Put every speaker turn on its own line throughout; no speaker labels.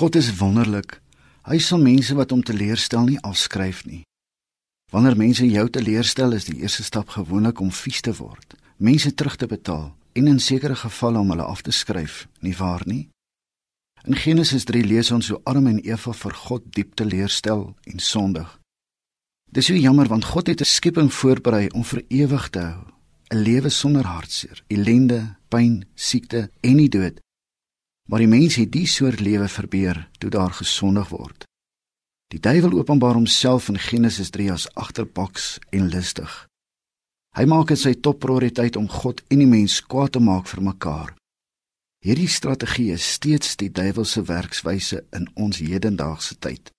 God is wonderlik. Hy sal mense wat hom teleurstel nie afskryf nie. Wanneer mense jou teleurstel, is die eerste stap gewoonlik om vies te word, mense terug te betaal en in sekere gevalle om hulle af te skryf, nie waar nie? In Genesis 3 lees ons hoe Adam en Eva vir God diep teleurstel en sondig. Dis so jammer want God het 'n skepping voorberei om vir ewig te hou, 'n lewe sonder hartseer, ellende, pyn, siekte en die dood. Maar die mens het die soort lewe verbeur toe daar gesondig word. Die duiwel openbaar homself in Genesis 3 as agterbaks en listig. Hy maak dit sy topprioriteit om God en die mens kwaad te maak vir mekaar. Hierdie strategie is steeds die duiwelse werkswyse in ons hedendaagse tyd.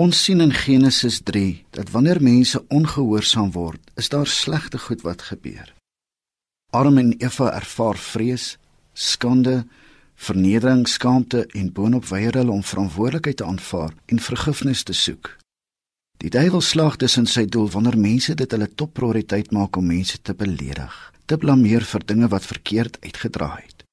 Ons sien in Genesis 3 dat wanneer mense ongehoorsaam word, is daar slegte goed wat gebeur. Adam en Eva ervaar vrees, skande, vernedering, skaamte en boonop weier hulle om verantwoordelikheid te aanvaar en vergifnis te soek. Die duiwel slag dus in sy doel wanneer mense dit hulle topprioriteit maak om mense te beledig, te blameer vir dinge wat verkeerd uitgedraai het.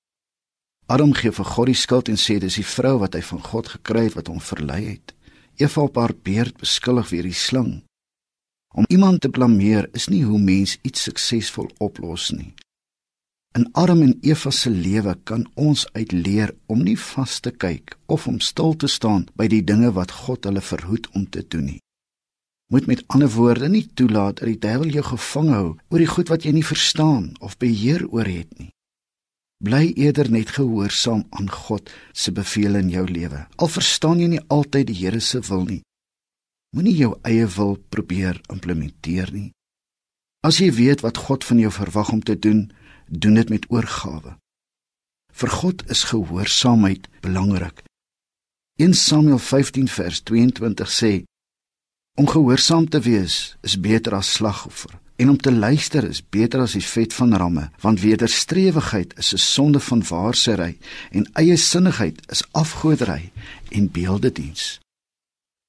Adam gee vir God die skuld en sê dis die vrou wat hy van God gekry het wat hom verlei het. Eva op haar beurt beskuldig weer die slang. Om iemand te blameer is nie hoe mens iets suksesvol oplos nie. In Adam en Eva se lewe kan ons uitleer om nie vas te kyk of om stil te staan by die dinge wat God hulle verhoed om te doen nie. Moet met ander woorde nie toelaat dat die duiwel jou gevang hou oor die goed wat jy nie verstaan of beheer oor het nie. Bly eerder net gehoorsaam aan God se beveel in jou lewe. Al verstaan jy nie altyd die Here se wil nie. Moenie jou eie wil probeer implementeer nie. As jy weet wat God van jou verwag om te doen, doen dit met oorgawe. Vir God is gehoorsaamheid belangrik. 1 Samuel 15 vers 22 sê: Om gehoorsaam te wees is beter as slagoffer En om te luister is beter as die vet van ramme, want wederstrewigheid is 'n sonde van waarsery en eie sinnigheid is afgodery en beeldediens.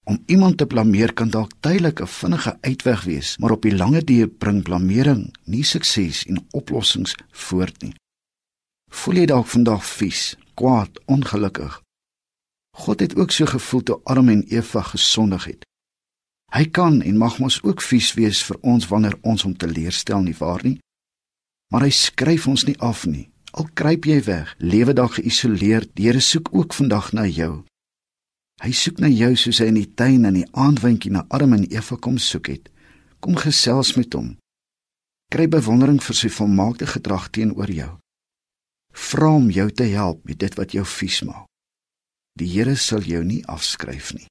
Om iemand te blameer kan dalk tydelik 'n vinnige uitweg wees, maar op die lange duur bring blamering nie sukses en oplossings voort nie. Voel jy dalk vandag vies, kwaad, ongelukkig? God het ook so gevoel toe Adam en Eva gesondig het. Hy kan en mag mos ook vies wees vir ons wanneer ons hom teleurstel nie waar nie. Maar hy skryf ons nie af nie. Al kruip jy weg, lewe dalk geïsoleer, die Here soek ook vandag na jou. Hy soek na jou soos hy in die tuin in die aandwindjie na Adam en Eva kom soek het. Kom gesels met hom. Kry bewondering vir sy volmaakte gedrag teenoor jou. Vra hom jou te help met dit wat jou vies maak. Die Here sal jou nie afskryf nie.